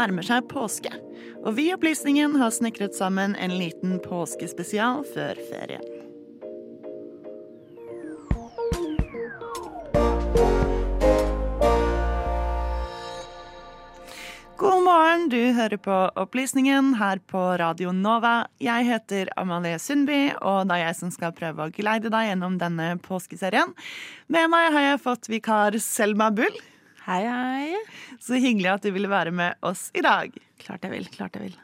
nærmer seg påske. Og vi i Opplysningen har snekret sammen en liten påskespesial før ferien. God morgen, du hører på Opplysningen her på Radio Nova. Jeg heter Amalie Sundby, og det er jeg som skal prøve å geleide deg gjennom denne påskeserien. Med meg har jeg fått vikar Selma Bull. Hei, hei. Så hyggelig at du ville være med oss i dag. Klart jeg vil. Klart jeg vil.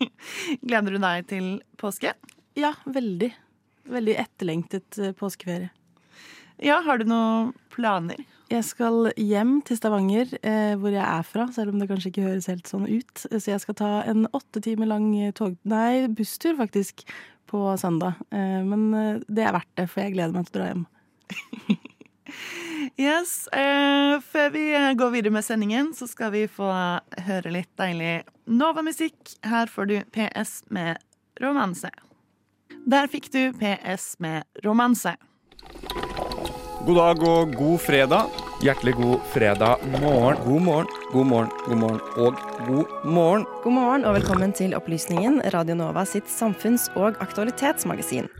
Gleder du deg til påske? Ja, veldig. Veldig etterlengtet eh, påskeferie. Ja, har du noen planer? Jeg skal hjem til Stavanger, eh, hvor jeg er fra, selv om det kanskje ikke høres helt sånn ut. Så jeg skal ta en åtte timer lang tog... Nei, busstur, faktisk, på søndag. Eh, men eh, det er verdt det, for jeg gleder meg til å dra hjem. Yes. Eh, før vi går videre med sendingen, så skal vi få høre litt deilig Nova-musikk. Her får du PS med romanse. Der fikk du PS med romanse. God dag og god fredag. Hjertelig god fredag morgen. God morgen, god morgen, god morgen og god morgen. God morgen og velkommen til Opplysningen, Radio Nova sitt samfunns- og aktualitetsmagasin.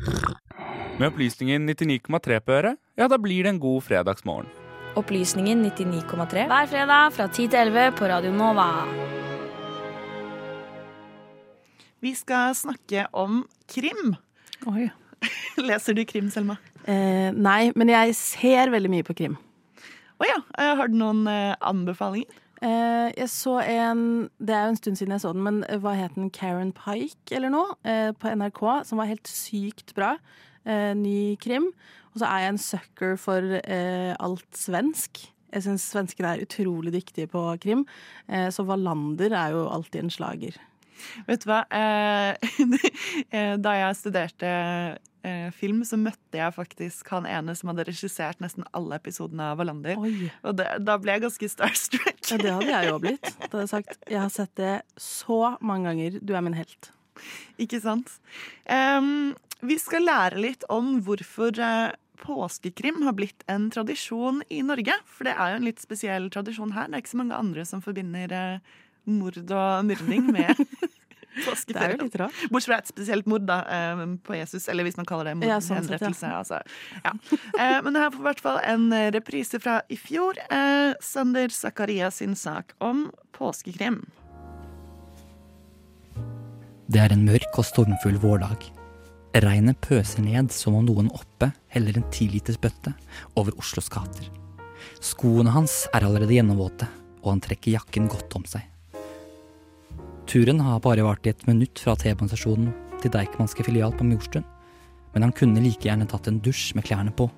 Med opplysningen 99,3 på øret, ja, da blir det en god fredagsmorgen. Opplysningen 99,3. Hver fredag fra 10 til 11 på Radio Nova. Vi skal snakke om krim. Oi. Leser du krim, Selma? Eh, nei, men jeg ser veldig mye på krim. Å ja. eh, Har du noen eh, anbefalinger? Eh, jeg så en Det er jo en stund siden jeg så den, men hva het den? Karen Pike eller noe? Eh, på NRK, som var helt sykt bra. Eh, ny krim. Og så er jeg en sucker for eh, alt svensk. Jeg syns svenskene er utrolig dyktige på krim. Eh, så Wallander er jo alltid en slager. Vet du hva? Eh, eh, da jeg studerte eh, film, så møtte jeg faktisk han ene som hadde regissert nesten alle episodene av Wallander. Oi. Og det, da ble jeg ganske starstruck. Ja, det hadde jeg jo blitt. Da hadde jeg sagt jeg har sett det så mange ganger. Du er min helt. Ikke sant? Em, vi skal lære litt om hvorfor eh, påskekrim har blitt en tradisjon i Norge. For det er jo en litt spesiell tradisjon her. Det er ikke så mange andre som forbinder eh, mord og myrding med Det er jo litt rart. Bortsett fra et spesielt mord da, eh, på Jesus, eller hvis man kaller det mord. Ja, sånn sett, ja. Altså. Ja. Eh, Men det her får i hvert fall en reprise fra i fjor. Eh, Sander Zakaria sin sak om påskekrim. Det er en mørk og stormfull vårdag. Regnet pøser ned som om noen oppe heller en tiliters bøtte over Oslos gater. Skoene hans er allerede gjennomvåte, og han trekker jakken godt om seg. Turen har bare vart i et minutt fra T-banestasjonen til Deichmanske filial på Mjorstuen, men han kunne like gjerne tatt en dusj med klærne på.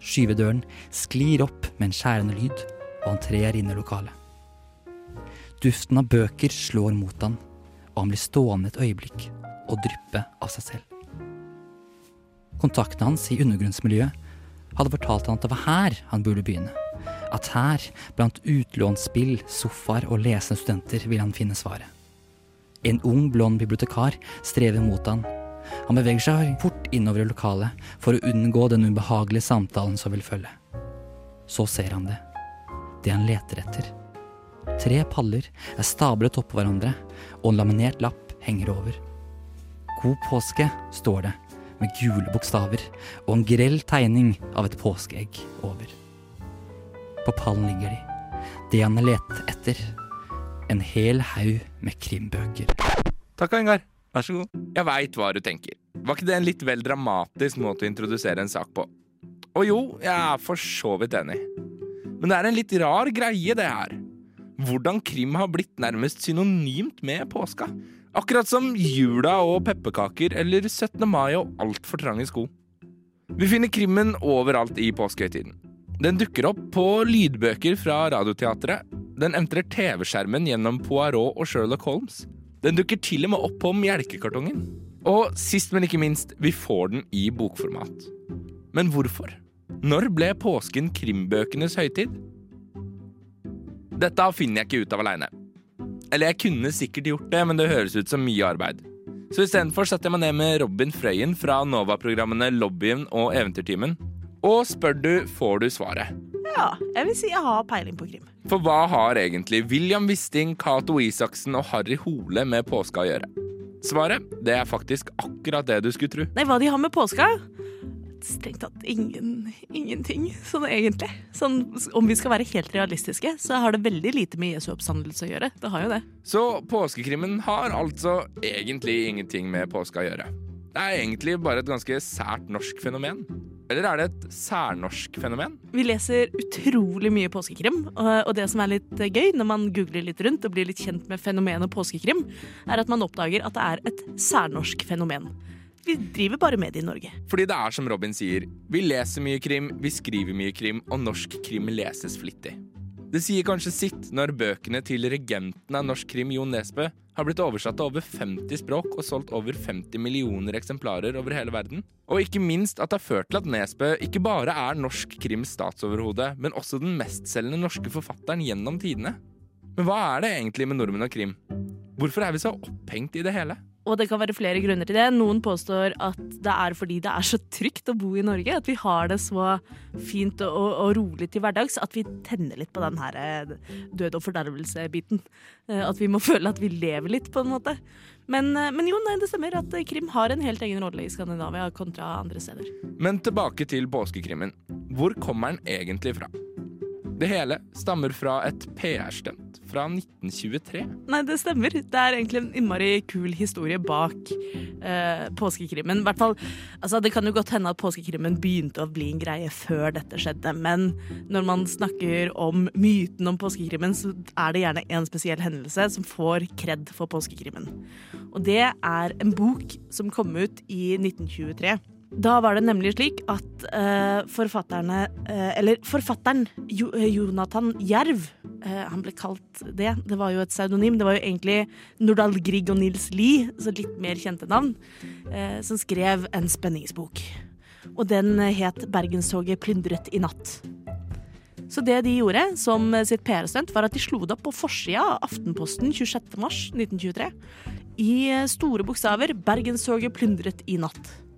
Skyvedøren sklir opp med en skjærende lyd, og han trer inn i lokalet. Duften av bøker slår mot han, og han blir stående et øyeblikk og dryppe av seg selv. Kontaktene hans i undergrunnsmiljøet hadde fortalt han at det var her han burde begynne. At her, blant utlånsspill, sofaer og lesende studenter, ville han finne svaret. En ung, blond bibliotekar strever mot han. Han beveger seg fort innover i lokalet for å unngå den ubehagelige samtalen som vil følge. Så ser han det. Det han leter etter. Tre paller er stablet oppå hverandre, og en laminert lapp henger over. God påske, står det, med gule bokstaver og en grell tegning av et påskeegg over. På pallen ligger de, det han har lett etter. En hel haug med krimbøker. Takk, Ingar. Vær så god. Jeg veit hva du tenker. Var ikke det en litt vel dramatisk måte å introdusere en sak på? Og jo, jeg er for så vidt enig. Men det er en litt rar greie, det her. Hvordan krim har blitt nærmest synonymt med påska. Akkurat som jula og pepperkaker eller 17. mai og altfor trange sko. Vi finner krimmen overalt i påskehøytiden. Den dukker opp på lydbøker fra Radioteatret. Den entrer TV-skjermen gjennom Poirot og Sherlock Holmes. Den dukker til og med opp på melkekartongen. Og sist, men ikke minst, vi får den i bokformat. Men hvorfor? Når ble påsken krimbøkenes høytid? Dette finner jeg ikke ut av aleine. Eller jeg kunne sikkert gjort det, men det høres ut som mye arbeid. Så istedenfor setter jeg meg ned med Robin Frøyen fra Nova-programmene Lobbyen og Eventyrtimen. Og spør du, får du svaret. Ja, jeg vil si jeg har peiling på krim. For hva har egentlig William Wisting, Cato Isaksen og Harry Hole med påska å gjøre? Svaret det er faktisk akkurat det du skulle tro. Nei, hva de har med påska? Strengt tatt ingen, ingenting, sånn egentlig. Sånn, om vi skal være helt realistiske, så har det veldig lite med Jesu oppstandelse å gjøre. Det har jo det. Så påskekrimmen har altså egentlig ingenting med påska å gjøre. Det er egentlig bare et ganske sært norsk fenomen. Eller er det et særnorsk fenomen? Vi leser utrolig mye påskekrim, og og det som er litt gøy når man googler litt rundt og blir litt kjent med fenomenet påskekrim, er at man oppdager at det er et særnorsk fenomen. Vi driver bare med det i Norge. Fordi det er som Robin sier, vi leser mye krim, vi skriver mye krim, og norsk krim leses flittig. Det sier kanskje sitt når bøkene til regenten av norsk krim, Jon Nesbø, har blitt oversatt til over 50 språk og solgt over 50 millioner eksemplarer over hele verden. Og ikke minst at det har ført til at Nesbø ikke bare er norsk krims statsoverhode, men også den mestselgende norske forfatteren gjennom tidene. Men hva er det egentlig med nordmenn og krim? Hvorfor er vi så opphengt i det hele? Og det kan være flere grunner til det. Noen påstår at det er fordi det er så trygt å bo i Norge. At vi har det så fint og, og rolig til hverdags at vi tenner litt på den her eh, død og fordervelse-biten. Eh, At vi må føle at vi lever litt, på en måte. Men, eh, men jo, nei, det stemmer at krim har en helt egen rolle i Skandinavia kontra andre steder. Men tilbake til påskekrimmen. Hvor kommer den egentlig fra? Det hele stammer fra et PR-stunt fra 1923. Nei, det stemmer. Det er egentlig en innmari kul historie bak eh, påskekrimmen. Hvert fall, altså, det kan jo godt hende at påskekrimmen begynte å bli en greie før dette skjedde, men når man snakker om myten om påskekrimmen, så er det gjerne en spesiell hendelse som får kred for påskekrimmen. Og det er en bok som kom ut i 1923. Da var det nemlig slik at uh, forfatterne uh, Eller forfatteren jo, eh, Jonathan Jerv, uh, han ble kalt det. Det var jo et pseudonym. Det var jo egentlig Nordahl Grieg og Nils Lie, så litt mer kjente navn, som skrev en spenningsbok. Og den het 'Bergenstoget plyndret i natt'. Så det de gjorde som sitt PR-stunt, var at de slo det opp på forsida av Aftenposten 26.3.1923 i store bokstaver 'Bergenstoget plyndret i natt'.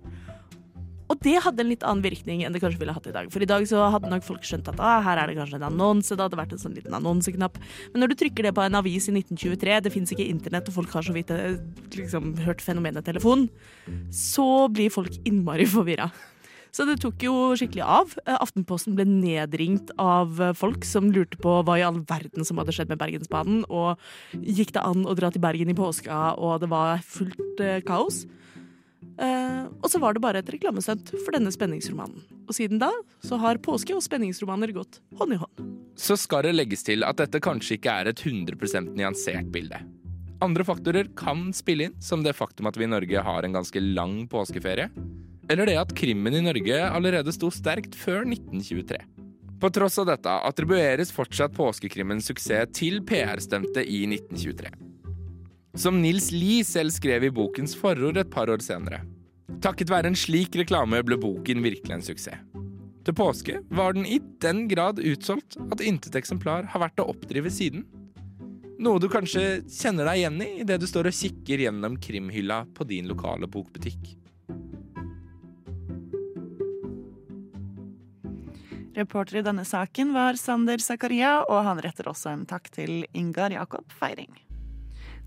Og det hadde en litt annen virkning enn det kanskje ville hatt i dag. For i dag så hadde nok folk skjønt at ah, her er det kanskje en annonse. Det hadde vært en sånn liten annonseknapp. Men når du trykker det på en avis i 1923, det fins ikke internett, og folk har så vidt eh, liksom, hørt fenomenet telefon, så blir folk innmari forvirra. Så det tok jo skikkelig av. Eh, Aftenposten ble nedringt av eh, folk som lurte på hva i all verden som hadde skjedd med Bergensbanen, og gikk det an å dra til Bergen i påska, og det var fullt kaos. Eh, og så var det bare et reklamestunt for denne spenningsromanen. Og siden da så har påske- og spenningsromaner gått hånd i hånd. Så skal det legges til at dette kanskje ikke er et 100% nyansert bilde. Andre faktorer kan spille inn, som det faktum at vi i Norge har en ganske lang påskeferie. Eller det at krimmen i Norge allerede sto sterkt før 1923. På tross av dette attribueres fortsatt påskekrimmens suksess til PR-stemte i 1923. Som Nils Lie selv skrev i bokens forord et par år senere. Takket være en slik reklame ble boken virkelig en suksess. Til påske var den i den grad utsolgt at intet eksemplar har vært å oppdrive siden. Noe du kanskje kjenner deg igjen i idet du står og kikker gjennom krimhylla på din lokale bokbutikk. Reporter i denne saken var Sander Zakaria, og han retter også en takk til Ingar Jakob Feiring.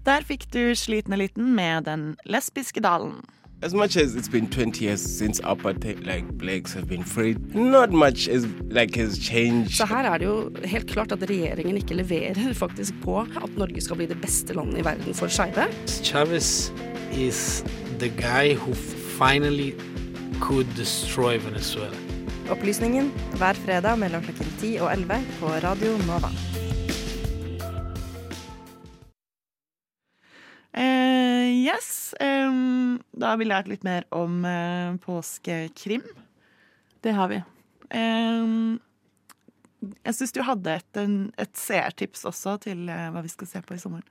Der fikk du Slitne liten med Den lesbiske dalen. As much as it's been 20 years since apartheid, like blacks have been freed, not much is like has changed. Så her er det jo helt klart at regjeringen ikke leverer faktisk på at Norge skal bli det beste landet i verden for skeive. Chavez is the guy who finally could destroy Venezuela. Opplysningen hver fredag mellom klokken 10 og 11 på Radio Nova. Yes, Um, da har vi lært litt mer om uh, påskekrim. Det har vi. Um, jeg syns du hadde et, en- et seertips også til uh, hva vi skal se på i sommer.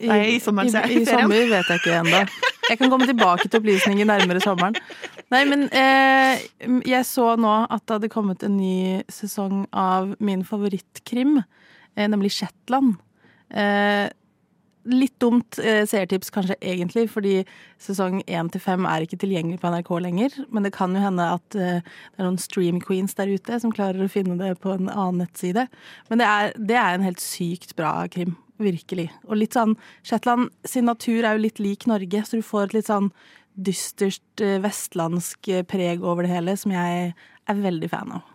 Nei, i sommeren, I, i, I sommer vet jeg ikke ennå. Jeg kan komme tilbake til opplysninger nærmere sommeren. Nei, men eh, jeg så nå at det hadde kommet en ny sesong av min favorittkrim, eh, nemlig Shetland. Eh, litt dumt eh, seertips kanskje egentlig, fordi sesong én til fem er ikke tilgjengelig på NRK lenger. Men det kan jo hende at eh, det er noen stream queens der ute som klarer å finne det på en annen nettside. Men det er, det er en helt sykt bra krim. Virkelig. Og litt sånn Shetland sin natur er jo litt lik Norge, så du får et litt sånn dystert eh, vestlandsk eh, preg over det hele, som jeg er veldig fan av.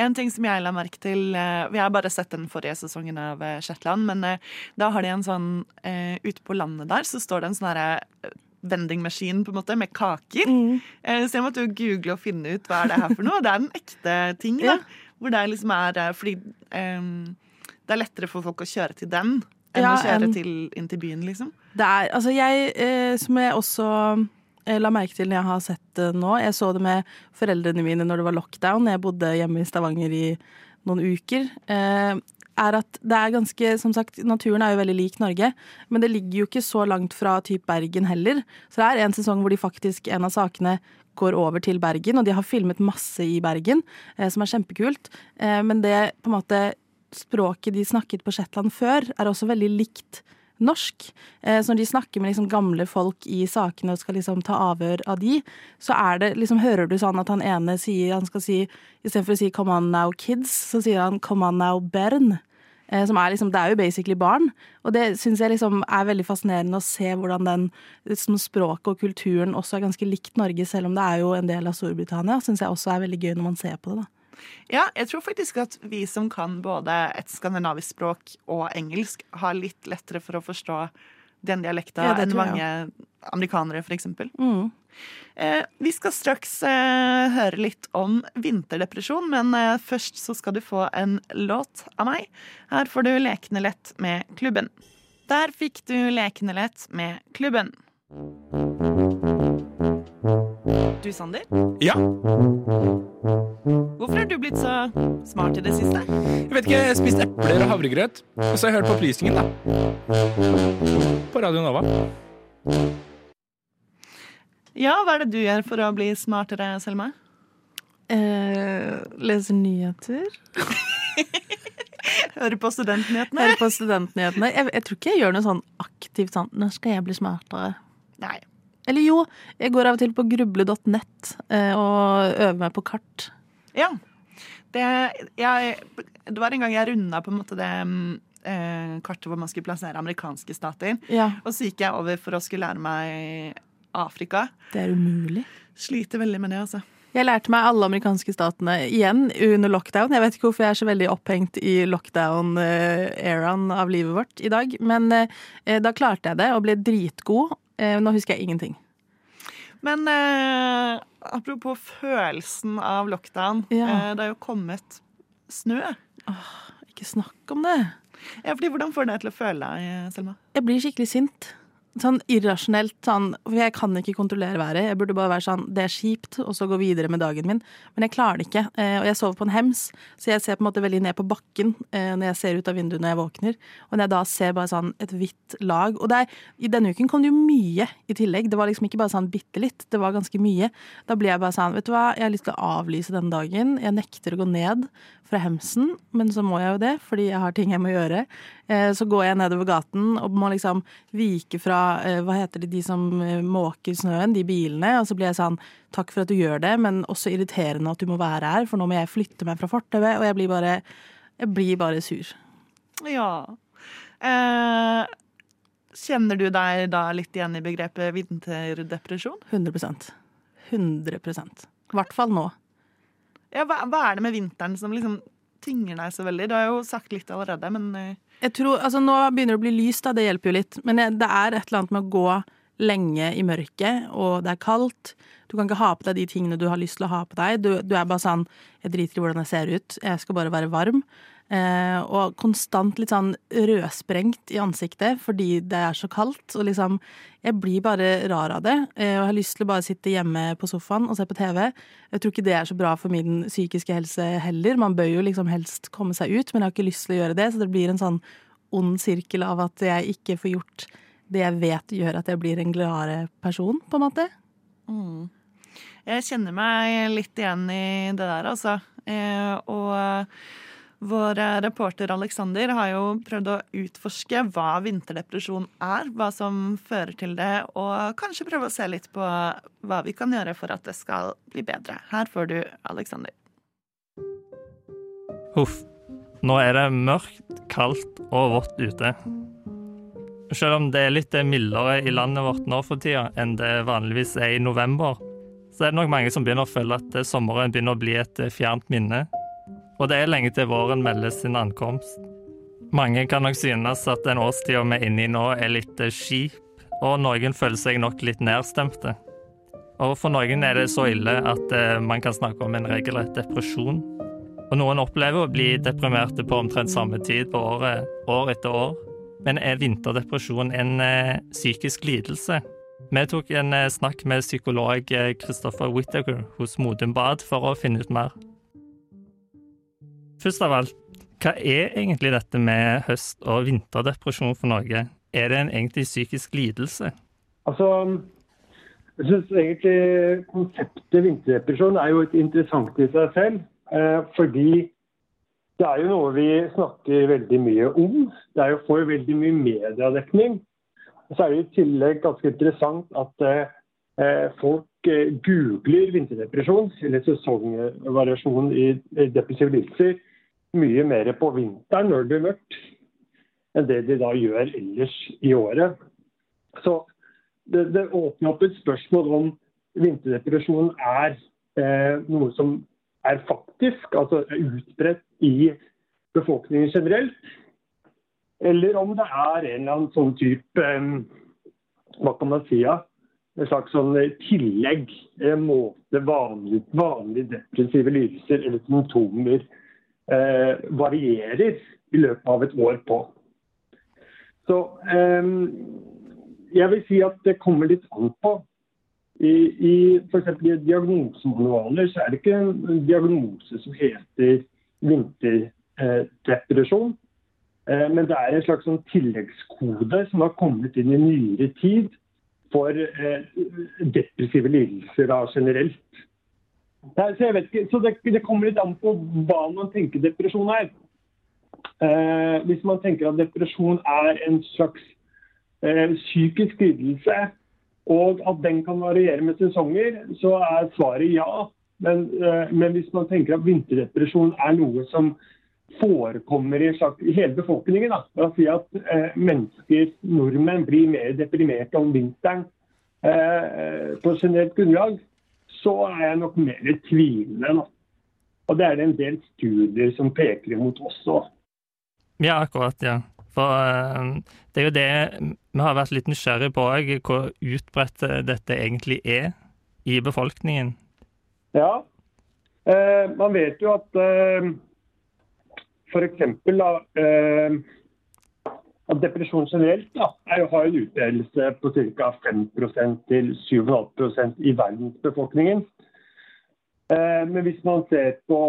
En ting som jeg la merke til eh, Vi har bare sett den forrige sesongen av eh, Shetland, men eh, da har de en sånn Ute på landet der så står det en sånn herre vendingmaskin på en måte, med kaker. Mm. så jeg måtte jo google og finne ut hva er det her for noe. Det er en ekte ting. da, Hvor det liksom er Fordi um, det er lettere for folk å kjøre til den enn Ja, å kjøre en, til, inn til byen, liksom. Det er, altså jeg, eh, som jeg også la merke til når jeg har sett det nå Jeg så det med foreldrene mine når det var lockdown. Jeg bodde hjemme i Stavanger i noen uker. Eh, er at det er ganske, som sagt, Naturen er jo veldig lik Norge, men det ligger jo ikke så langt fra typ Bergen heller. Så det er en sesong hvor de faktisk, en av sakene går over til Bergen, og de har filmet masse i Bergen, eh, som er kjempekult. Eh, men det på en måte språket de snakket på Shetland før, er også veldig likt norsk. Eh, Så når de snakker med liksom gamle folk i sakene og skal liksom ta avhør av de, så er det liksom, hører du sånn at han ene sier Han skal si Istedenfor å si 'come on now kids', så sier han 'come on now Bern'. Eh, Som er liksom, det er jo basically barn. Og det syns jeg liksom er veldig fascinerende å se hvordan den liksom, språket og kulturen også er ganske likt Norge, selv om det er jo en del av Storbritannia. Syns jeg også er veldig gøy når man ser på det, da. Ja, jeg tror faktisk at vi som kan både et skandinavisk språk og engelsk, har litt lettere for å forstå den dialekta Ja, enn mange amerikanere, eksempel. Mm. Eh, vi skal straks eh, høre litt om vinterdepresjon, men eh, først så skal du få en låt av meg. Her får du Lekende lett med Klubben. Der fikk du Lekende lett med Klubben. Du, Sander? Ja. Hvorfor har du blitt så smart i det siste? Jeg vet ikke, jeg har spist epler og havregrøt. Og så har jeg hørt på opplysningen, da. På Radio Nova. Ja, hva er det du gjør for å bli smartere, Selma? Eh, leser nyheter. Hører på studentnyhetene? Hører på studentnyhetene. Jeg, jeg tror ikke jeg gjør noe sånn aktivt sånn Nå skal jeg bli smartere. Nei. Eller jo, jeg går av og til på gruble.nett eh, og øver meg på kart. Ja. Det, jeg, det var en gang jeg runda på en måte det mm, eh, kartet hvor man skulle plassere amerikanske stater. Ja. Og så gikk jeg over for å skulle lære meg Afrika. Det er umulig. Sliter veldig med det, altså. Jeg lærte meg alle amerikanske statene igjen under lockdown. Jeg vet ikke hvorfor jeg er så veldig opphengt i lockdown-eraen av livet vårt i dag. Men eh, da klarte jeg det og ble dritgod. Eh, nå husker jeg ingenting. Men eh, apropos følelsen av lockdown. Ja. Eh, det er jo kommet snø. Ikke snakk om det. Ja, fordi Hvordan får det til å føle deg, Selma? Jeg blir skikkelig sint. Sånn irrasjonelt sånn For jeg kan ikke kontrollere været. Jeg burde bare være sånn Det er kjipt, og så gå videre med dagen min. Men jeg klarer det ikke. Eh, og jeg sover på en hems, så jeg ser på en måte veldig ned på bakken eh, når jeg ser ut av vinduet når jeg våkner. Og når jeg da ser bare sånn et hvitt lag Og det er, i denne uken kom det jo mye i tillegg. Det var liksom ikke bare sånn bitte litt, det var ganske mye. Da blir jeg bare sånn Vet du hva, jeg har lyst til å avlyse denne dagen. Jeg nekter å gå ned fra hemsen, men så må jeg jo det, fordi jeg har ting jeg må gjøre. Eh, Så går jeg nedover gaten og må liksom vike fra eh, hva heter det, de som eh, måker snøen, de bilene. Og så blir jeg sånn takk for at du gjør det, men også irriterende at du må være her, for nå må jeg flytte meg fra fortauet, og jeg blir bare, jeg blir bare sur. Ja. Eh, kjenner du deg da litt igjen i begrepet vinterdepresjon? 100% 100 I hvert fall nå. Ja, hva, hva er det med vinteren som liksom tynger deg så veldig? Du har jo sagt litt allerede, men eh, Jeg tror, altså Nå begynner det å bli lyst, da, det hjelper jo litt. Men det er et eller annet med å gå lenge i mørket, og det er kaldt. Du kan ikke ha på deg de tingene du har lyst til å ha på deg. Du, du er bare sånn Jeg driter i hvordan jeg ser ut, jeg skal bare være varm. Eh, og konstant litt sånn rødsprengt i ansiktet fordi det er så kaldt. Og liksom Jeg blir bare rar av det. Eh, og har lyst til å bare sitte hjemme på sofaen og se på TV. Jeg tror ikke det er så bra for min psykiske helse heller. Man bør jo liksom helst komme seg ut, men jeg har ikke lyst til å gjøre det. Så det blir en sånn ond sirkel av at jeg ikke får gjort det jeg vet gjør at jeg blir en gladere person, på en måte. mm. Jeg kjenner meg litt igjen i det der, altså. Eh, og Vår eh, reporter Alexander har jo prøvd å utforske hva vinterdepresjon er, hva som fører til det, og kanskje prøve å se litt på hva vi kan gjøre for at det skal bli bedre. Her får du Alexander. Huff. Nå er det mørkt, kaldt og vått ute. Selv om det er litt mildere i landet vårt nå for tida enn det vanligvis er i november, så er det nok mange som begynner å føle at sommeren begynner å bli et fjernt minne. Og det er lenge til våren melder sin ankomst. Mange kan nok synes at den årstida vi er inne i nå er litt skip, og noen føler seg nok litt nedstemte. Og for noen er det så ille at eh, man kan snakke om en regelrett depresjon. Og noen opplever å bli deprimerte på omtrent samme tid på året, år etter år. Men er vinterdepresjon en eh, psykisk lidelse? Vi tok en eh, snakk med psykolog eh, Christopher Whittaker hos Modum Bad for å finne ut mer. Først av alt, hva er egentlig dette med høst- og vinterdepresjon for Norge? Er det en egentlig psykisk lidelse? Altså, jeg syns egentlig konseptet vinterdepresjon er jo et interessant i seg selv. Eh, fordi det er jo noe vi snakker veldig mye om. Det er jo for veldig mye mediedekning. Og så er det i tillegg ganske interessant at eh, folk eh, googler vinterdepresjon, eller sesongvariasjon i depressive lidelser, mye mer på vinteren når det blir mørkt, enn det de da gjør ellers i året. Så det, det åpner opp et spørsmål om vinterdepresjon er eh, noe som er faktisk, altså utbredt i befolkningen generelt, eller om det er en eller annen sånn type Hva kan man si? Ja? En slags sånn tillegg, en måte vanlige vanlig depressive lidelser eller symptomer eh, varierer i løpet av et år på. Så eh, jeg vil si at det kommer litt an på. I, i f.eks. diagnosemanualer så er det ikke en diagnose som heter vinterdepresjon. Eh, men det er en slags sånn tilleggskode som har kommet inn i nyere tid for eh, depressive lidelser da, generelt. Så, ikke, så det, det, kommer litt an på hva man tenker depresjon er. Eh, hvis man tenker at depresjon er en slags eh, psykisk lidelse, og at den kan variere med sesonger, så er svaret ja. Men, eh, men hvis man tenker at vinterdepresjon er noe som forekommer i, slags, i hele befolkningen, da, la oss si at eh, mennesker, nordmenn, blir mer deprimerte om vinteren eh, på generelt grunnlag, så er jeg nok mer tvilende. Da. Og det er det en del studier som peker imot også. Ja, akkurat. ja. For uh, det er jo det vi har vært litt nysgjerrige på òg, hvor utbredt dette egentlig er i befolkningen. Ja, Eh, man vet jo at eh, f.eks. Uh, at depresjon generelt da, er, har en utbredelse på ca. 5% til 7,5% i verdensbefolkningen. Men hvis man ser på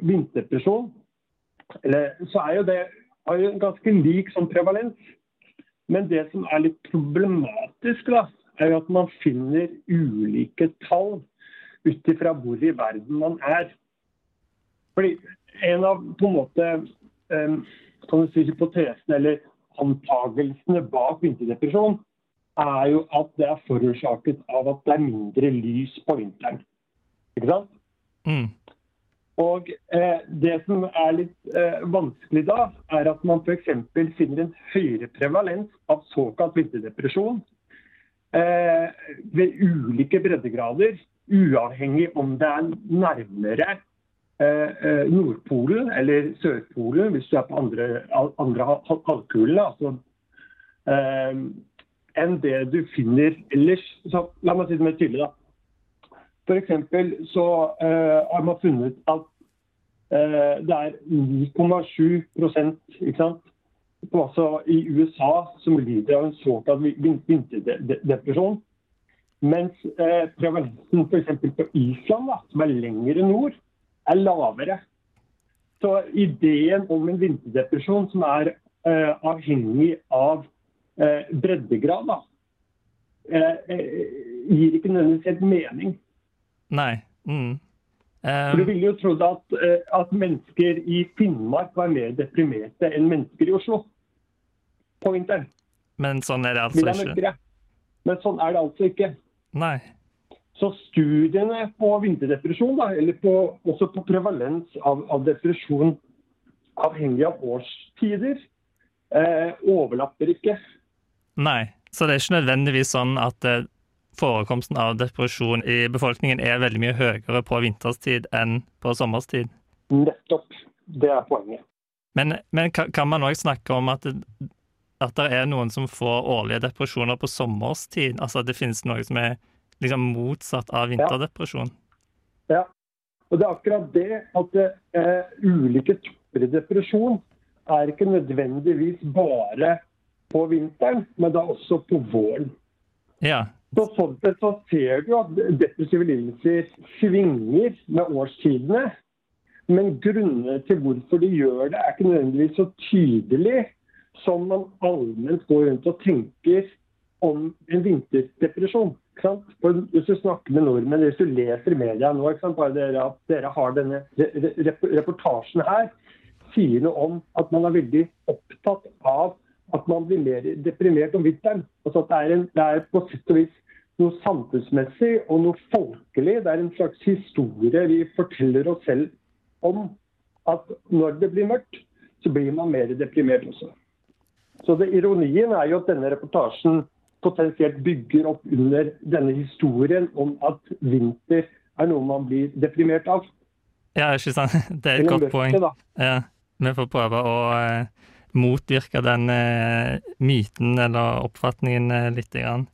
vinterdepresjon, så er jo det har jo en ganske lik sånn prevalens. Men det som er litt problematisk, da, er jo at man finner ulike tall ut ifra hvor i verden man er. Fordi En av på en måte um, kan si, hypotesene eller antagelsene bak vinterdepresjon er jo at det er forårsaket av at det er mindre lys på vinteren. Ikke sant? Mm. Og eh, Det som er litt eh, vanskelig da, er at man f.eks. finner en høyere prevalens av såkalt vinterdepresjon eh, ved ulike breddegrader, uavhengig om det er nærmere Nordpolen eller Sørpolen, hvis du er på andre, andre halvkulen. Altså, eh, enn det du finner ellers. Så, la meg si det mer tydelig. da. F.eks. så uh, har man funnet at uh, det er 9,7% ikke sant? Altså i USA som lider av en såkalt vinterdepresjon. Mens eh, prevalensen f.eks. på Island, da, som er lengre nord, er lavere. Så ideen om en vinterdepresjon som er avhengig av breddegrad, da, gir ikke nødvendigvis helt mening. Nei. Mm. For Du ville jo trodd at, eh, at mennesker i Finnmark var mer deprimerte enn mennesker i Oslo på vinteren. Men sånn er det altså ikke. Men sånn er det altså ikke. Nei. Så studiene på vinterdepresjon, da, eller på, også på prevalens av, av depresjon avhengig av årstider, eh, overlapper ikke. Nei. Så det er ikke nødvendigvis sånn at eh, forekomsten av depresjon i befolkningen er veldig mye høyere på vinterstid enn på sommerstid. Nettopp. Det er poenget. Men, men kan man òg snakke om at det, at det er noen som får årlige depresjoner på sommerstid? Altså at det finnes noe som er liksom motsatt av vinterdepresjon? Ja. Og det er akkurat det at eh, ulike typer depresjon er ikke nødvendigvis bare på vinteren, men det er også på våren. Ja. Så sånn sett så ser du at depressive lidelser svinger med årstidene. Men grunnene til hvorfor de gjør det, er ikke nødvendigvis så tydelig som man allment går rundt og tenker om en vinterdepresjon. For hvis du snakker med nordmenn, hvis du leser media nå, bare dere, at dere har denne re re reportasjen her, sier noe om at man er veldig opptatt av at man blir mer deprimert om vinteren. Altså at det er, en, det er på sett og vis noe samfunnsmessig og noe folkelig. Det er en slags historie vi forteller oss selv om at når det blir mørkt, så blir man mer deprimert også. Så det, Ironien er jo at denne reportasjen potensielt bygger opp under denne historien om at vinter er noe man blir deprimert av. Ja, ikke sant? Det er et godt poeng. Ja, vi får prøve å eh, motvirke den eh, myten eller oppfatningen litt. grann.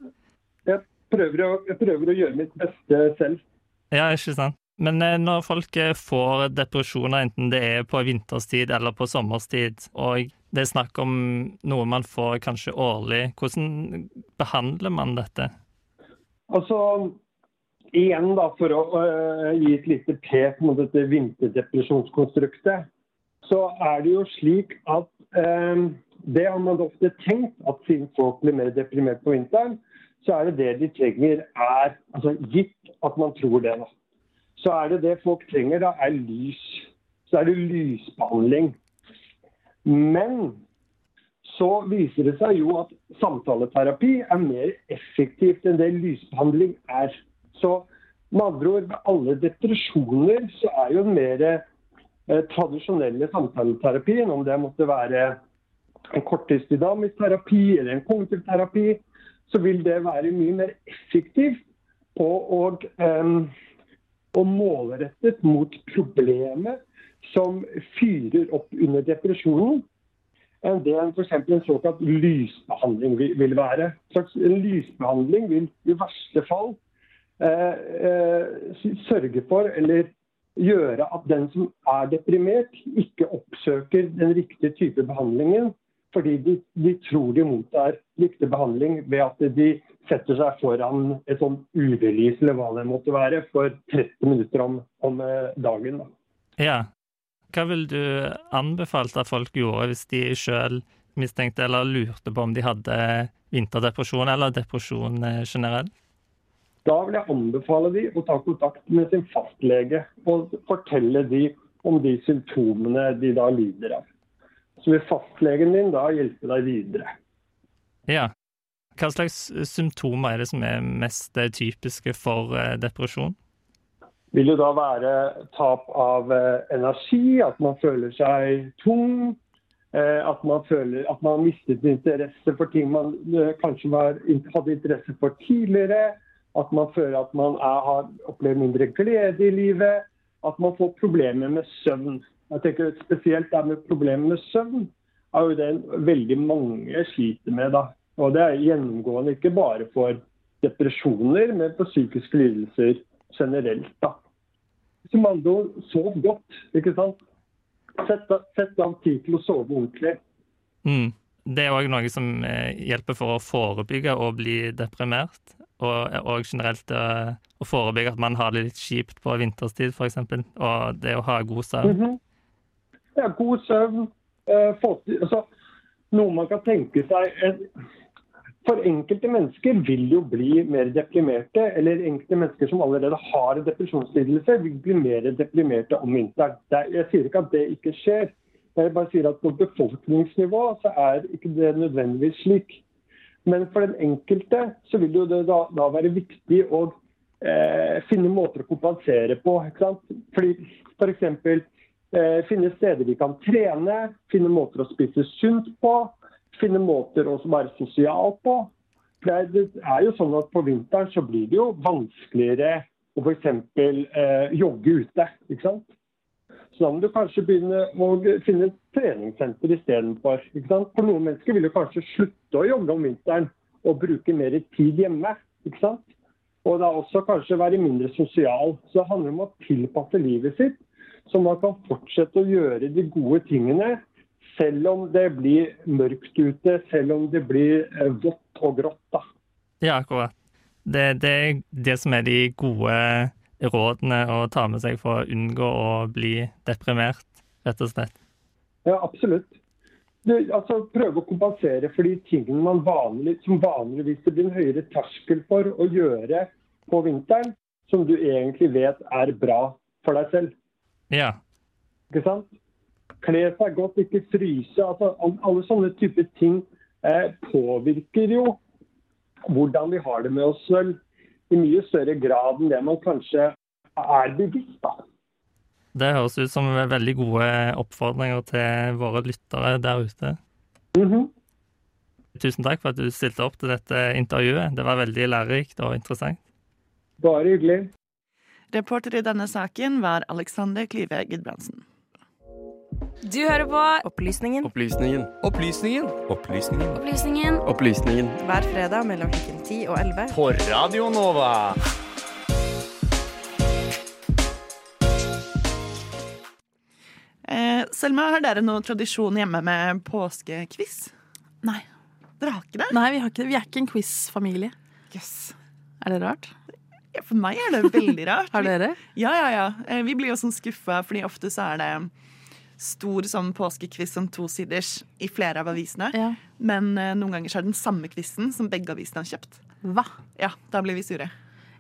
Jeg prøver, å, jeg prøver å gjøre mitt beste selv. Ja, ikke sant? Men eh, når folk eh, får depresjoner, enten det er på vinterstid eller på sommerstid, og det er snakk om noe man får kanskje årlig, hvordan behandler man dette? Altså, igjen da, for å uh, gi et lite pek mot dette vinterdepresjonskonstruktet, så er det jo slik at uh, det har man ofte tenkt, at siden folk blir mer deprimert på vinteren, så er det det de trenger er, altså gitt at man tror det da, så er det det folk trenger da, er lys. Så er det lysbehandling. Men så viser det seg jo at samtaleterapi er mer effektivt enn det lysbehandling er. Så med andre ord, med alle depresjoner så er jo den mer eh, tradisjonelle samtaleterapien, om det måtte være en korttidsdynamisk terapi eller en kognitiv terapi, så vil det være mye mer effektivt på å, eh, og målrettet mot problemet som fyrer opp under depresjonen, enn det en, eksempel en såkalt lysbehandling vil, være. En lysbehandling vil i verste fall eh, eh, sørge for, eller gjøre at den som er deprimert, ikke oppsøker den riktige type behandlingen, fordi de, de tror de mottar riktig behandling ved at de setter seg foran et sånn UV-lys eller hva det måtte være, for 30 minutter om, om eh, dagen. Da. Ja. Hva ville du anbefalt at folk gjorde hvis de sjøl mistenkte eller lurte på om de hadde vinterdepresjon eller depresjon eh, generelt? Da vil jeg anbefale de å ta kontakt med sin fastlege og fortelle de om de symptomene de da lider av. Så vil fastlegen din da hjelpe deg videre. Ja. Hva slags symptomer er det som er mest typiske for eh, depresjon? Vil det da være tap av eh, energi, at man føler seg tung, eh, at man føler at man har mistet interesse for ting man eh, kanskje var, hadde interesse for tidligere, at man føler at man er, har opplevd mindre glede i livet, at man får problemer med søvn. Jeg tenker Spesielt det med problemer med søvn er jo det veldig mange sliter med. da. Og Det er gjennomgående ikke bare for depresjoner, men for psykiske lidelser generelt. da. Som andre ord, sov godt, ikke sant? Sett, av- sett av tid til å sove ordentlig. Mm. Det er òg noe som eh, hjelper for å forebygge å bli deprimert, og, og generelt å, å forebygge at man har det litt kjipt på vinterstid, f.eks., og det å ha god søvn. Mhm. Ja, god søvn. eh, få altså, noe man kan tenke seg For enkelte mennesker vil jo bli mer deprimerte, eller enkelte mennesker som allerede har en depresjonslidelse, vil bli mer deprimerte om vinteren. Er, jeg sier ikke at det ikke skjer. Jeg bare sier at på befolkningsnivå så er ikke det nødvendigvis slik. Men for den enkelte så vil jo det da, da være viktig å eh, finne måter å kompensere på. ikke sant? Fordi F.eks. Eh, finne steder de kan trene, finne måter å spise sunt på finne måter å være sosial på. Det er, jo sånn at På vinteren så blir det jo vanskeligere å f.eks. Eh, jogge ute. ikke sant? Så da må du kanskje begynne å finne et treningssenter istedenfor. For noen mennesker vil jo kanskje slutte å jogge om vinteren og bruke mer tid hjemme. ikke sant? Og da også kanskje være mindre sosial. Så det handler om å tilpasse livet sitt, så man kan fortsette å gjøre de gode tingene selv om det blir mørkt ute, selv om det blir eh, vått og grått. da. Ja, akkurat. Det, det er det som er de gode rådene å ta med seg for å unngå å bli deprimert, rett og slett. Ja, absolutt. Du, altså, prøve å kompensere for de tingene man vanlig, som vanligvis det blir en høyere terskel for å gjøre på vinteren, som du egentlig vet er bra for deg selv. Ja. Ikke sant? Kle seg godt, ikke fryse. Altså, alle sånne typer ting eh, påvirker jo hvordan vi har det med oss selv i mye større grad enn det man kanskje er bevisst. da. Det høres ut som veldig gode oppfordringer til våre lyttere der ute. Mm -hmm. Tusen takk for at du stilte opp til dette intervjuet. Det var veldig lærerikt og interessant. Bare hyggelig. Reporter i denne saken var Alexander Klyve Gudbrandsen. Du hører på Opplysningen. Opplysningen. Opplysningen. Opplysningen. Opplysningen Opplysningen. Hver fredag mellom klokken 10 og 11. På Radio Nova. Eh, Selma, har dere noen tradisjon hjemme med påskekviss? Nei. Dere har ikke det? Nei, vi, har ikke, det. vi er ikke en quiz-familie. Yes. Er det rart? Ja, for meg er det veldig rart. Har dere? Ja, ja, ja. Eh, Vi blir jo sånn skuffa, fordi ofte så er det stor sånn påskekviss som tosiders i flere av avisene. Ja. Men uh, noen ganger så er det den samme quizen som begge avisene har kjøpt. Hva? Ja, da blir vi sure.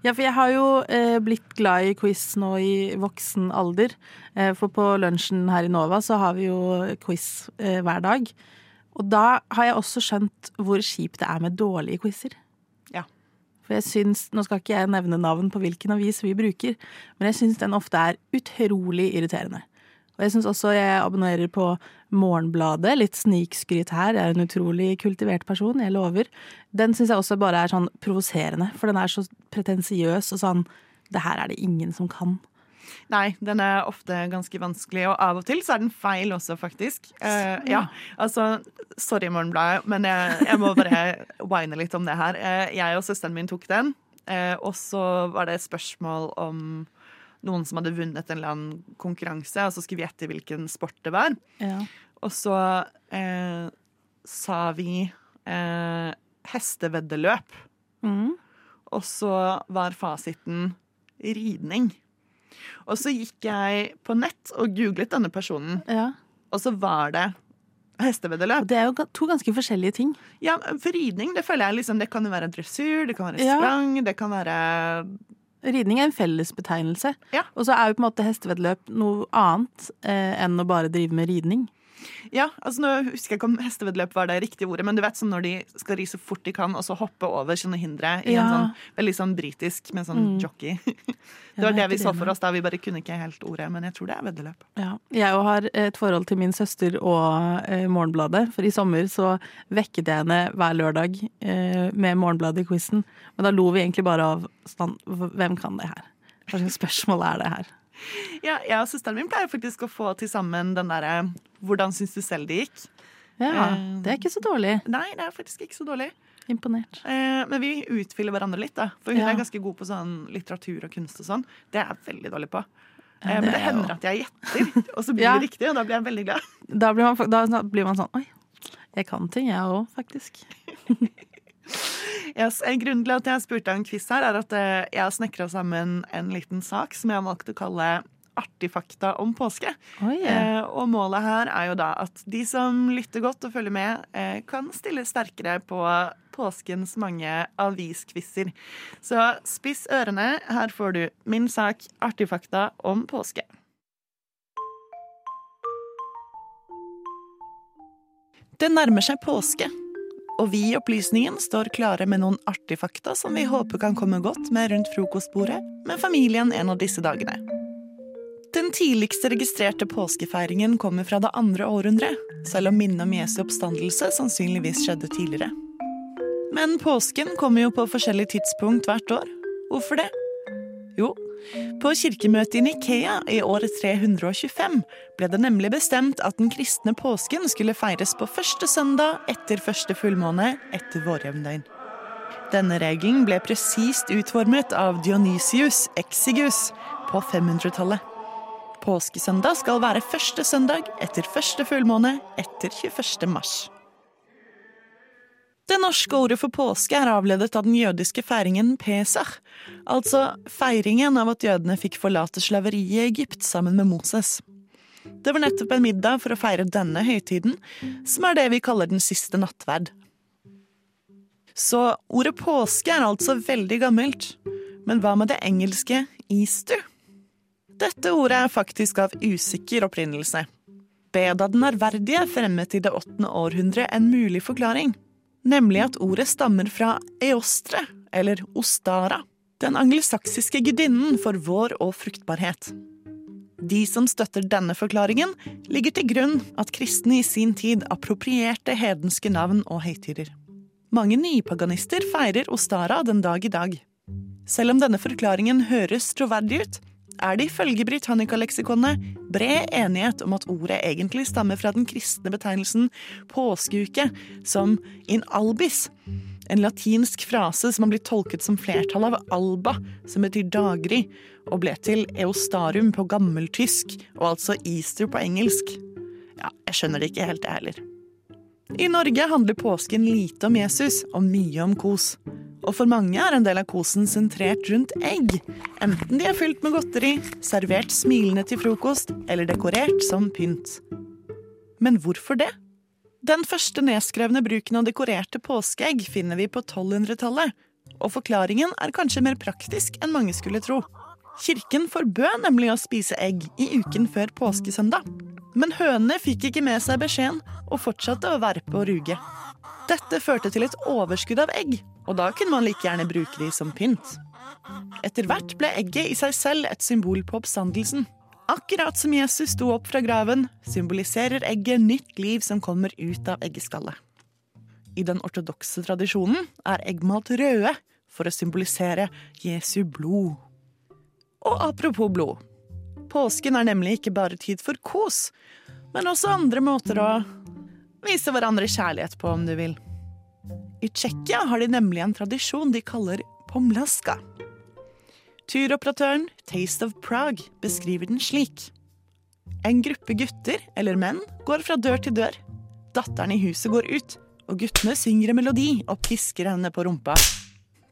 Ja, for jeg har jo eh, blitt glad i quiz nå i voksen alder. Eh, for på lunsjen her i Nova så har vi jo quiz eh, hver dag. Og da har jeg også skjønt hvor kjipt det er med dårlige quizer. Ja. For jeg syns, Nå skal ikke jeg nevne navn på hvilken avis vi bruker, men jeg syns den ofte er utrolig irriterende. Og jeg syns også jeg abonnerer på Morgenbladet. Litt snikskryt her. Jeg er en utrolig kultivert person, jeg lover. Den syns jeg også bare er sånn provoserende, for den er så pretensiøs og sånn Det her er det ingen som kan. Nei, den er ofte ganske vanskelig, og av og til så er den feil også, faktisk. Uh, ja, altså, Sorry, Morgenbladet, men jeg, jeg må bare wine litt om det her. Uh, jeg og søsteren min tok den, uh, og så var det et spørsmål om noen som hadde vunnet en eller annen konkurranse, og så skulle vi gjette hvilken sport det var. Ja. Og så eh, sa vi eh, hesteveddeløp. Mm. Og så var fasiten ridning. Og så gikk jeg på nett og googlet denne personen, Ja. og så var det hesteveddeløp. Det er jo to ganske forskjellige ting. Ja, for ridning det føler jeg liksom, det kan jo være dressur, det kan være Ja. sprang, det kan være Ridning er en fellesbetegnelse. Ja. Og så er jo på en måte hesteveddeløp noe annet eh, enn å bare drive med ridning. Ja, altså nå husker jeg ikke om hestevedløp var det riktige ordet, men du vet sånn når de skal ri så fort de kan, og så hoppe over sånne hindre i Ja. en sånn veldig sånn britisk med sånn Mm. jockey. Det var det vi så for oss da. Vi bare kunne ikke helt ordet, men jeg tror det er veddeløp. Ja. Jeg har et forhold til min søster og eh, Morgenbladet, for i sommer så vekket jeg henne hver lørdag eh, med Morgenbladet i quizen, Men da lo vi egentlig bare av sånn Hvem kan det her? Hva slags spørsmål er det her? Ja, jeg og søsteren min pleier faktisk å få til sammen den derre Hvordan syns du selv det gikk? Ja, Eh, det er ikke så dårlig. Nei, det er faktisk ikke så dårlig. Imponert. Eh, men vi utfyller hverandre litt, da. For hun Ja. er ganske god på sånn litteratur og kunst og sånn. Det er jeg veldig dårlig på. Eh, det men det hender jo- at jeg gjetter, og så blir Ja. det riktig, og da blir jeg veldig glad. Da blir man, da blir man sånn Oi, jeg kan ting, jeg òg, faktisk. Yes, en grunn til at jeg spurte om quiz her, er at eh, jeg har snekra sammen en liten sak som jeg har valgt å kalle artig fakta om påske. Oh, yeah. Eh, og målet her er jo da at de som lytter godt og følger med, eh, kan stille sterkere på påskens mange aviskvisser. Så spiss ørene, her får du min sak Artig fakta om påske. Det nærmer seg påske, og vi i Opplysningen står klare med noen artige fakta som vi håper kan komme godt med rundt frokostbordet med familien en av disse dagene. Den tidligste registrerte påskefeiringen kommer fra det andre århundret, selv om minnet om Jesu oppstandelse sannsynligvis skjedde tidligere. Men påsken kommer jo på forskjellig tidspunkt hvert år. Hvorfor det? Jo, på kirkemøtet i Nikea i år 325 ble det nemlig bestemt at den kristne påsken skulle feires på første søndag etter første fullmåne etter vårjevndøgn. Denne regelen ble presist utformet av Dionysius Exigus på 500-tallet. Påskesøndag skal være første søndag etter første fullmåne etter 21. mars. Det norske ordet for påske er avledet av den jødiske feiringen Pesach, altså feiringen av at jødene fikk forlate slaveriet i Egypt sammen med Moses. Det var nettopp en middag for å feire denne høytiden, som er det vi kaller den siste nattverd. Så ordet påske er altså veldig gammelt, men hva med det engelske Easter? Dette ordet er faktisk av usikker opprinnelse. Beda den ærverdige fremmet i det åttende århundre en mulig forklaring nemlig at ordet stammer fra eostre, eller ostara, den angelsaksiske gudinnen for vår og fruktbarhet. De som støtter denne forklaringen, ligger til grunn at kristne i sin tid approprierte hedenske navn og høytider. Mange nypaganister feirer ostara den dag i dag. Selv om denne forklaringen høres troverdig ut, er det ifølge Britannica-leksikonet bred enighet om at ordet egentlig stammer fra den kristne betegnelsen påskeuke, som in albis, en latinsk frase som har blitt tolket som flertall av alba, som betyr daggry, og ble til eostarum på gammeltysk, og altså easter på engelsk. Ja, jeg skjønner det ikke helt, jeg heller. I Norge handler påsken lite om Jesus og mye om kos. Og for mange er en del av kosen sentrert rundt egg. Enten de er fylt med godteri, servert smilende til frokost eller dekorert som pynt. Men hvorfor det? Den første nedskrevne bruken av dekorerte påskeegg finner vi på 1200-tallet. Og forklaringen er kanskje mer praktisk enn mange skulle tro. Kirken forbød nemlig å spise egg i uken før påskesøndag. Men hønene fikk ikke med seg beskjeden og fortsatte å verpe og ruge. Dette førte til et overskudd av egg, og da kunne man like gjerne bruke de som pynt. Etter hvert ble egget i seg selv et symbol på oppstandelsen. Akkurat som Jesus sto opp fra graven, symboliserer egget nytt liv som kommer ut av eggeskallet. I den ortodokse tradisjonen er egg malt røde for å symbolisere Jesu blod. Og apropos blod. Påsken er nemlig ikke bare tid for kos, men også andre måter å vise hverandre kjærlighet på, om du vil. I Tsjekkia har de nemlig en tradisjon de kaller pomlaska. Turoperatøren Taste of Prague beskriver den slik. En gruppe gutter, eller menn, går fra dør til dør. Datteren i huset går ut, og guttene synger en melodi og pisker henne på rumpa.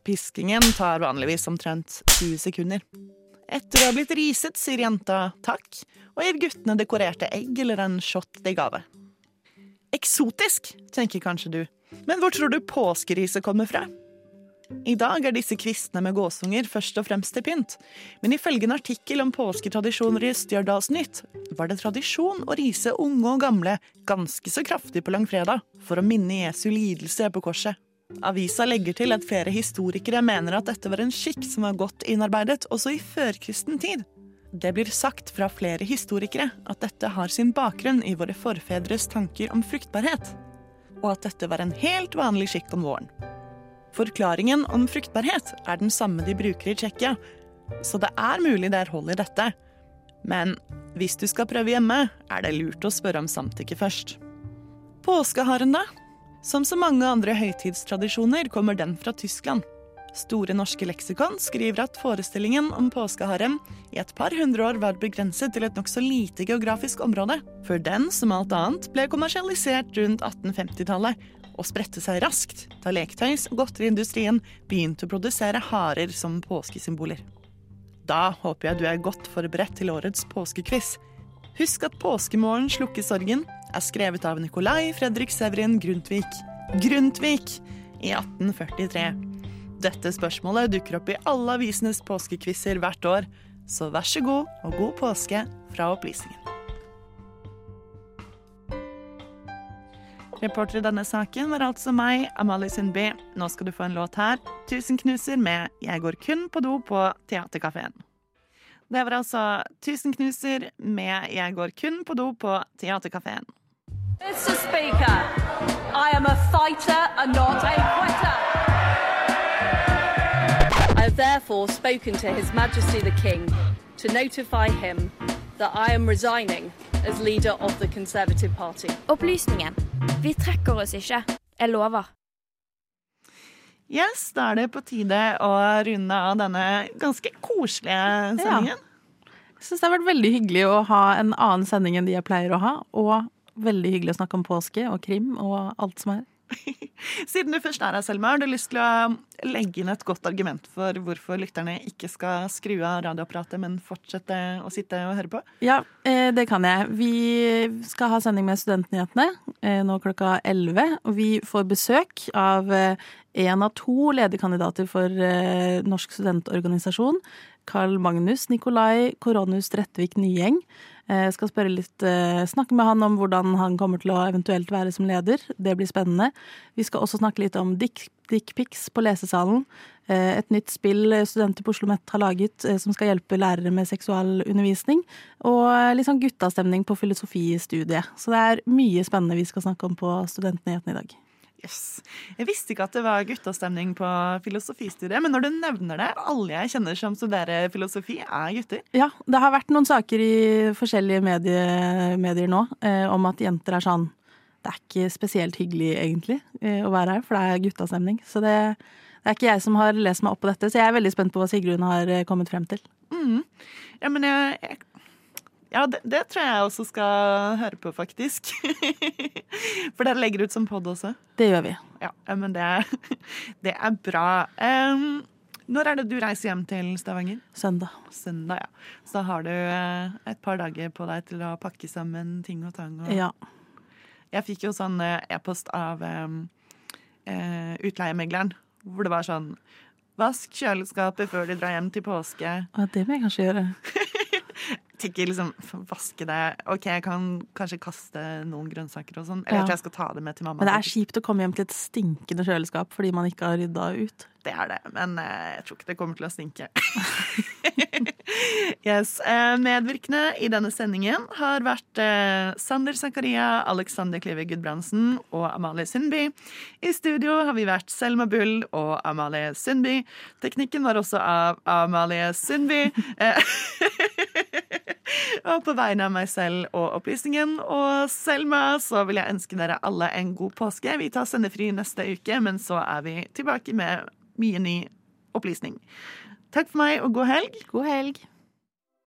Piskingen tar vanligvis omtrent 20 sekunder. Etter å ha blitt riset, sier jenta takk, og gir guttene dekorerte egg eller en shot i gave. Eksotisk, tenker kanskje du. Men hvor tror du påskeriset kommer fra? I dag er disse kvistene med gåsunger først og fremst til pynt, men ifølge en artikkel om påsketradisjoner i Stjørdalsnytt var det tradisjon å rise unge og gamle ganske så kraftig på langfredag for å minne Jesu lidelse på korset. Avisa legger til at flere historikere mener at dette var en skikk som var godt innarbeidet også i førkristen tid. Det blir sagt fra flere historikere at dette har sin bakgrunn i våre forfedres tanker om fruktbarhet, og at dette var en helt vanlig skikk om våren. Forklaringen om fruktbarhet er den samme de bruker i Tsjekkia, så det er mulig det er hold i dette. Men hvis du skal prøve hjemme, er det lurt å spørre om samtykke først. Påskeharen, da? Som så mange andre høytidstradisjoner kommer den fra Tyskland. Store norske leksikon skriver at forestillingen om påskeharem i et par hundre år var begrenset til et nokså lite geografisk område, før den, som alt annet, ble kommersialisert rundt 1850-tallet og spredte seg raskt da leketøys- og godteriindustrien begynte å produsere harer som påskesymboler. Da håper jeg du er godt forberedt til årets påskekviss. Husk at 'Påskemorgen slukker sorgen' er skrevet av Nikolai Fredrik Severin Grundtvig. Grundtvig i 1843. Dette spørsmålet dukker opp i alle avisenes påskekvisser hvert år, så vær så god og god påske fra Opplysningen. Reporter i denne saken var altså meg, Amalie Sundby. Nå skal du få en låt her. 'Tusenknuser' med 'Jeg går kun på do på Theatercaféen'. Det var altså 'Tusenknuser' med 'Jeg går kun på do på Theatercaféen'. Mr. Speaker, I am a fighter and not a quitter. I have therefore spoken to His Majesty the King to notify him that I am resigning as leader of the Conservative Party. Opplysningen. Vi trekker oss ikke. Jeg lover. Yes, da er det på tide å runde av denne ganske koselige sendingen. Jeg syns det har vært veldig hyggelig å ha en annen sending enn de jeg pleier å ha. Og veldig hyggelig å snakke om påske og krim og alt som er. Siden du først er her, Selma, har du lyst til å legge inn et godt argument for hvorfor lytterne ikke skal skru av radioapparatet, men fortsette å sitte og høre på? Ja, eh, det kan jeg. Vi skal ha sending med Studentnyhetene eh, nå klokka 11. Og vi får besøk av én av to lederkandidater for eh, Norsk studentorganisasjon. Carl Magnus Nikolai Koronus Rettvik Nyeng. Jeg skal litt, snakke med han om hvordan han kommer til å eventuelt være som leder. Det blir spennende. Vi skal også snakke litt om dickpics på lesesalen. Et nytt spill studenter på Oslo OsloMet har laget som skal hjelpe lærere med seksualundervisning. Og litt sånn guttastemning på filosofistudiet. Så det er mye spennende vi skal snakke om på Studentnyhetene i dag. Yes. Jeg visste ikke at det var guttastemning på filosofistudiet, men når du nevner det, alle jeg kjenner som studerer filosofi, er gutter. Ja, det har vært noen saker i forskjellige medier, medier nå eh, om at jenter er sånn Det er ikke spesielt hyggelig, egentlig, eh, å være her, for det er guttastemning. Så det, det, er ikke jeg som har lest meg opp på dette, så jeg er veldig spent på hva Sigrun har eh, kommet frem til. Mm. Ja, men jeg, jeg ja, det, det, tror jeg også skal høre på, faktisk. For dere legger ut som pod også? Det gjør vi. Ja, men det, det er bra. Um, når er det du reiser hjem til Stavanger? Søndag. Søndag, ja. Så har du uh, et par dager på deg til å pakke sammen ting og tang. Og... Ja. Jeg fikk jo sånn uh, e-post av um, uh, utleiemegleren, hvor det var sånn Vask kjøleskapet før du drar hjem til påske. Ja, det må jeg kanskje gjøre. tenker liksom vaske det OK, jeg kan kanskje kaste noen grønnsaker og sånn. Eller Ja. at jeg skal ta det med til mamma. Men det er kjipt å komme hjem til et stinkende kjøleskap fordi man ikke har rydda ut. Det er det, men eh, jeg tror ikke det kommer til å stinke. yes. eh, Medvirkende i denne sendingen har vært eh, Sander Zakaria, Alexander Klive Gudbrandsen og Amalie Sundby. I studio har vi vært Selma Bull og Amalie Sundby. Teknikken var også av Amalie Sundby. Og på vegne av meg selv og Opplysningen og Selma så vil jeg ønske dere alle en god påske. Vi tar sendefri neste uke, men så er vi tilbake med mye ny opplysning. Takk for meg, og god helg. God helg.